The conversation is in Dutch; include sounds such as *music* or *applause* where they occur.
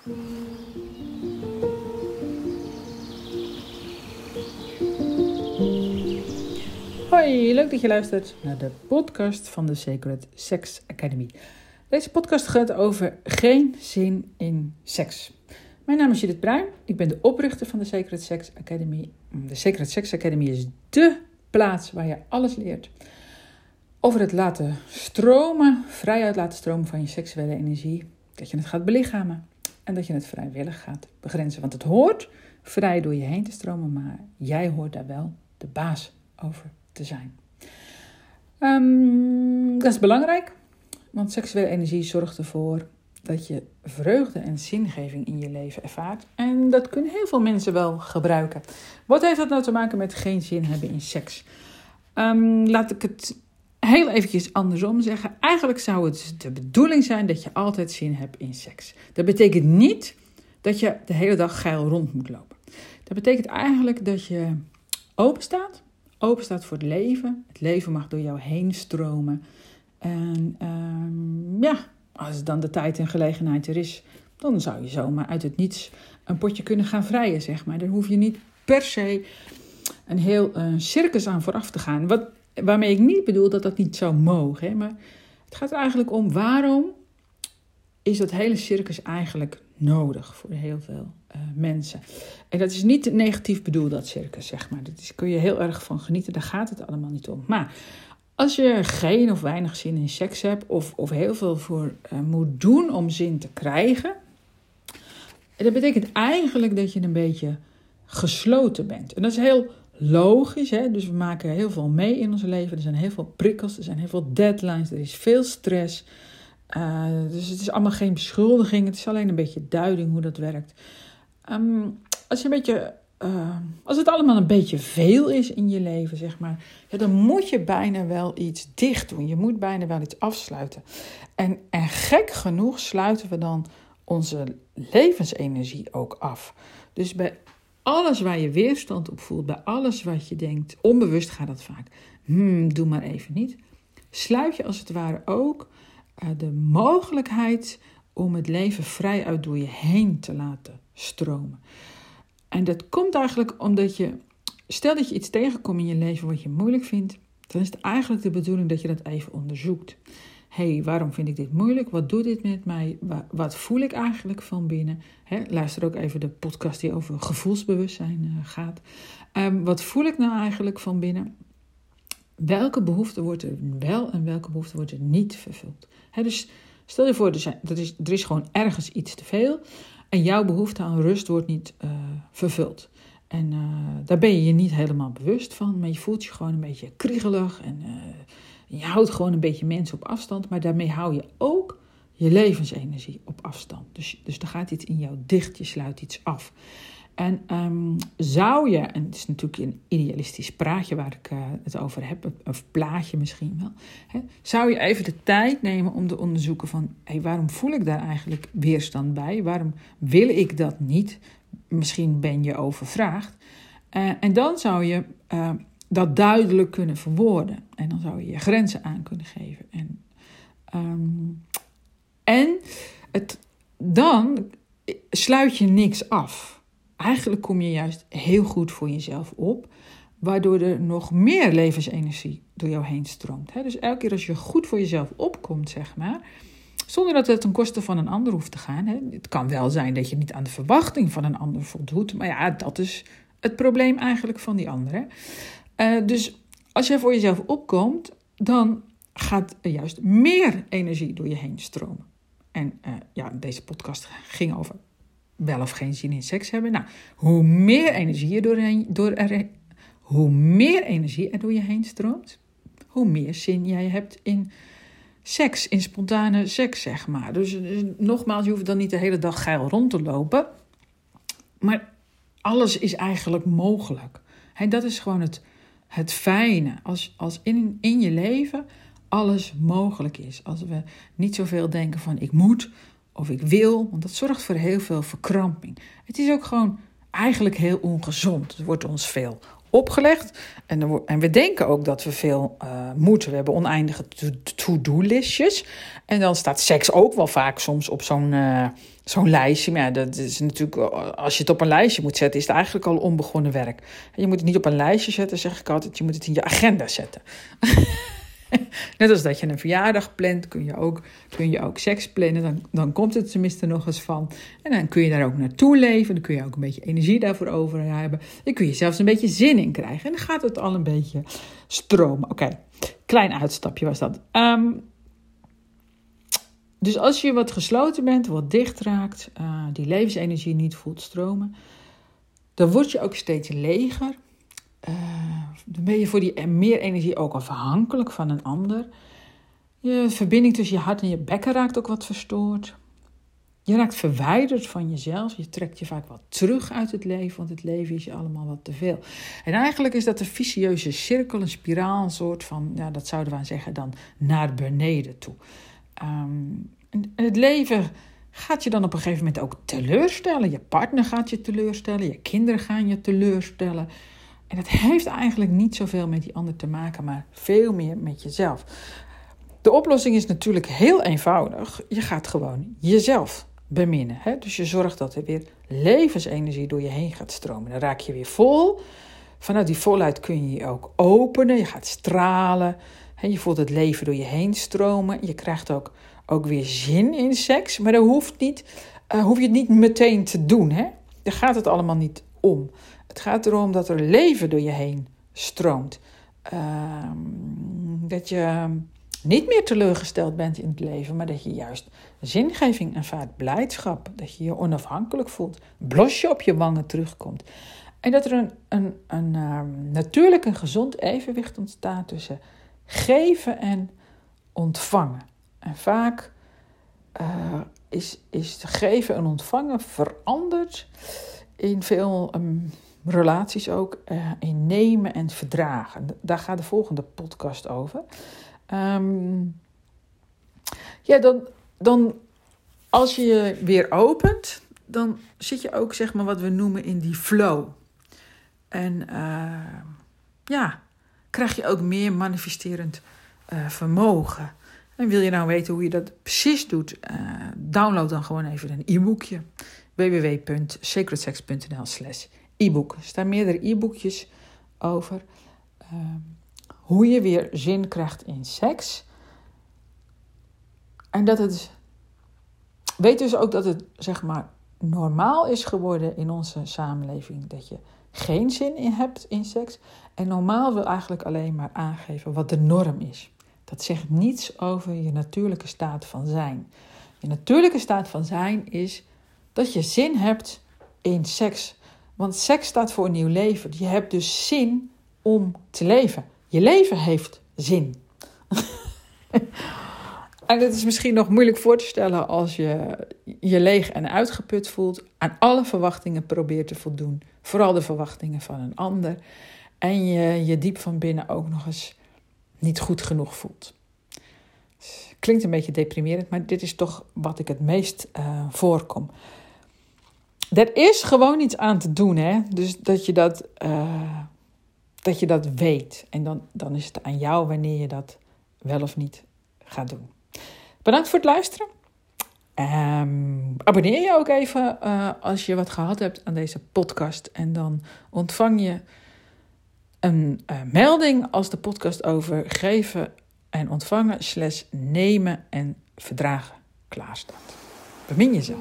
Hoi, leuk dat je luistert naar de podcast van de Sacred Sex Academy. Deze podcast gaat over geen zin in seks. Mijn naam is Judith Bruin, ik ben de oprichter van de Sacred Sex Academy. De Sacred Sex Academy is dé plaats waar je alles leert over het laten stromen, vrijuit laten stromen van je seksuele energie. Dat je het gaat belichamen en dat je het vrijwillig gaat begrenzen. Want het hoort vrij door je heen te stromen, maar jij hoort daar wel de baas over te zijn. Um, dat is belangrijk, want seksuele energie zorgt ervoor dat je vreugde en zingeving in je leven ervaart. En dat kunnen heel veel mensen wel gebruiken. Wat heeft dat nou te maken met geen zin hebben in seks? Um, laat ik het heel eventjes andersom zeggen. Eigenlijk zou het de bedoeling zijn dat je altijd zin hebt in seks. Dat betekent niet dat je de hele dag geil rond moet lopen. Dat betekent eigenlijk dat je open staat. Open staat voor het leven. Het leven mag door jou heen stromen. En um, ja, als dan de tijd en gelegenheid er is, dan zou je zomaar uit het niets een potje kunnen gaan vrijen, zeg maar. Dan hoef je niet per se een heel uh, circus aan vooraf te gaan. Wat Waarmee ik niet bedoel dat dat niet zou mogen. Hè, maar het gaat eigenlijk om waarom is dat hele circus eigenlijk nodig voor heel veel uh, mensen. En dat is niet negatief bedoeld, dat circus, zeg maar. Daar kun je heel erg van genieten, daar gaat het allemaal niet om. Maar als je geen of weinig zin in seks hebt, of, of heel veel voor uh, moet doen om zin te krijgen, dat betekent eigenlijk dat je een beetje gesloten bent. En dat is heel logisch. Hè? Dus we maken heel veel mee in ons leven. Er zijn heel veel prikkels, er zijn heel veel deadlines, er is veel stress. Uh, dus het is allemaal geen beschuldiging, het is alleen een beetje duiding hoe dat werkt. Um, als, je een beetje, uh, als het allemaal een beetje veel is in je leven, zeg maar, ja, dan moet je bijna wel iets dicht doen. Je moet bijna wel iets afsluiten. En, en gek genoeg sluiten we dan onze levensenergie ook af. Dus bij alles waar je weerstand op voelt, bij alles wat je denkt, onbewust gaat dat vaak. Hmm, doe maar even niet. Sluit je als het ware ook uh, de mogelijkheid om het leven vrij uit door je heen te laten stromen. En dat komt eigenlijk omdat je, stel dat je iets tegenkomt in je leven wat je moeilijk vindt, dan is het eigenlijk de bedoeling dat je dat even onderzoekt hey, waarom vind ik dit moeilijk? Wat doet dit met mij? Wat voel ik eigenlijk van binnen? luister ook even de podcast die over gevoelsbewustzijn uh, gaat. Um, wat voel ik nou eigenlijk van binnen? Welke behoefte wordt er wel en welke behoefte wordt er niet vervuld? dus stel je voor, er, er, is, is gewoon ergens iets te veel en jouw behoefte aan rust wordt niet uh, vervuld. En uh, daar ben je je niet helemaal bewust van, maar je voelt je gewoon een beetje kriegelig en je houdt gewoon een beetje mensen op afstand, maar daarmee hou je ook je levensenergie op afstand. Dus, dus er gaat iets in jou dicht, je sluit iets af. En um, zou je, en het is natuurlijk een idealistisch praatje waar ik uh, het over heb, of plaatje misschien wel, hè, zou je even de tijd nemen om te onderzoeken van, waarom voel ik daar eigenlijk weerstand bij? Waarom wil ik dat niet? Misschien ben je overvraagd. Uh, en dan zou je uh, dat duidelijk kunnen verwoorden. En dan zou je je grenzen aan kunnen geven. En, um, en het, dan sluit je niks af. Eigenlijk kom je juist heel goed voor jezelf op, waardoor er nog meer levensenergie door jou heen stroomt. Dus elke keer als je goed voor jezelf opkomt, zeg maar, zonder dat het ten koste van een ander hoeft te gaan. Het kan wel zijn dat je niet aan de verwachting van een ander voldoet, maar ja, dat is het probleem eigenlijk van die ander. Uh, dus als jij voor jezelf opkomt, dan gaat er juist meer energie door je heen stromen. En uh, ja, deze podcast ging over wel of geen zin in seks hebben. Nou, hoe meer energie er, doorheen, door er, hoe meer energie er door je heen stroomt, hoe meer zin jij hebt in seks, in spontane seks, zeg maar. Dus, dus nogmaals, je hoeft dan niet de hele dag geil rond te lopen. Maar alles is eigenlijk mogelijk. En dat is gewoon het het fijne. Als, als in, in je leven alles mogelijk is. Als we niet zoveel denken van ik moet of ik wil. Want dat zorgt voor heel veel verkramping. Het is ook gewoon eigenlijk heel ongezond. Het wordt ons veel opgelegd. En, en we denken ook dat we veel uh, moeten. We hebben oneindige to-do-listjes. En dan staat seks ook wel vaak soms op zo'n uh, zo'n lijstje. Maar ja, dat is natuurlijk, als je het op een lijstje moet zetten, is het eigenlijk al onbegonnen werk. Je moet het niet op een lijstje zetten, zeg ik altijd. Je moet het in je agenda zetten. *laughs* Net als dat je een verjaardag plant, kun je ook, kun je ook seks plannen. Dan, dan komt het tenminste nog eens van. En dan kun je daar ook naartoe leven. Dan kun je ook een beetje energie daarvoor over hebben. Dan kun je zelfs een beetje zin in krijgen. En dan gaat het al een beetje stromen. Oké, klein uitstapje was dat. Ehm, dus als je wat gesloten bent, wat dicht raakt, uh, die levensenergie niet voelt stromen, dan word je ook steeds leger. Uh, dan ben je voor die meer energie ook afhankelijk van een ander. Je verbinding tussen je hart en je bekken raakt ook wat verstoord. Je raakt verwijderd van jezelf. Je trekt je vaak wat terug uit het leven, want het leven is je allemaal wat te veel. En eigenlijk is dat een vicieuze cirkel, een spiraal, een soort van, ja, dat zouden we zeggen dan, naar beneden toe. En het leven gaat je dan op een gegeven moment ook teleurstellen. Je partner gaat je teleurstellen, je kinderen gaan je teleurstellen. En dat *laughs* heeft eigenlijk niet zoveel met die ander te maken, maar veel meer met jezelf. De oplossing is natuurlijk heel eenvoudig. Je gaat gewoon jezelf beminnen. Hè? Dus je zorgt dat er weer levensenergie door je heen gaat stromen. Dan raak je weer vol. Vanuit die volheid kun je je ook openen. Je gaat stralen. Je voelt het leven door je heen stromen. Je krijgt ook, ook weer zin in seks. Maar dat hoeft niet, uh, hoef je het niet meteen te doen. Hè? Daar gaat het allemaal niet om. Het gaat erom dat er leven door je heen stroomt. Uh, dat je niet meer teleurgesteld bent in het leven, maar dat je juist zingeving ervaart, blijdschap. Dat je je onafhankelijk voelt, blosje op je wangen terugkomt. En dat er een, een, een uh, natuurlijk een gezond evenwicht ontstaat tussen geven en ontvangen. En vaak uh, is, is geven en ontvangen veranderd in veel um, relaties ook uh, in nemen en verdragen. Daar gaat de volgende podcast over. Um, ja, dan, dan als je je weer opent, dan zit je ook zeg maar wat we noemen in die flow. En uh, ja, krijg je ook meer manifesterend uh, vermogen. En wil je nou weten hoe je dat precies doet, download dan gewoon even een e-boekje. www.sacredsex.nl slash e-book. Er staan meerdere e-boekjes over uh, hoe je weer zin krijgt in seks. En dat het. Weet dus ook dat het zeg maar normaal is geworden in onze samenleving dat je geen zin in hebt in seks. En normaal wil eigenlijk alleen maar aangeven wat de norm is. Dat zegt niets over je natuurlijke staat van zijn. Je natuurlijke staat van zijn is dat je zin hebt in seks. Want seks staat voor een nieuw leven. Je hebt dus zin om te leven. Je leven heeft zin. *laughs* en het is misschien nog moeilijk voor te stellen als je je leeg en uitgeput voelt, aan alle verwachtingen probeert te voldoen, vooral de verwachtingen van een ander, en je je diep van binnen ook nog eens niet goed genoeg voelt. Klinkt een beetje deprimerend, maar dit is toch wat ik het meest uh, voorkom. Er is gewoon iets aan te doen, hè? Dus dat je dat, uh, dat, je dat weet. En dan, dan is het aan jou wanneer je dat wel of niet gaat doen. Bedankt voor het luisteren. Um, abonneer je ook even uh, als je wat gehad hebt aan deze podcast. En dan ontvang je een uh, melding als de podcast over geven en ontvangen slash nemen en verdragen klaar staat. Bemin jezelf.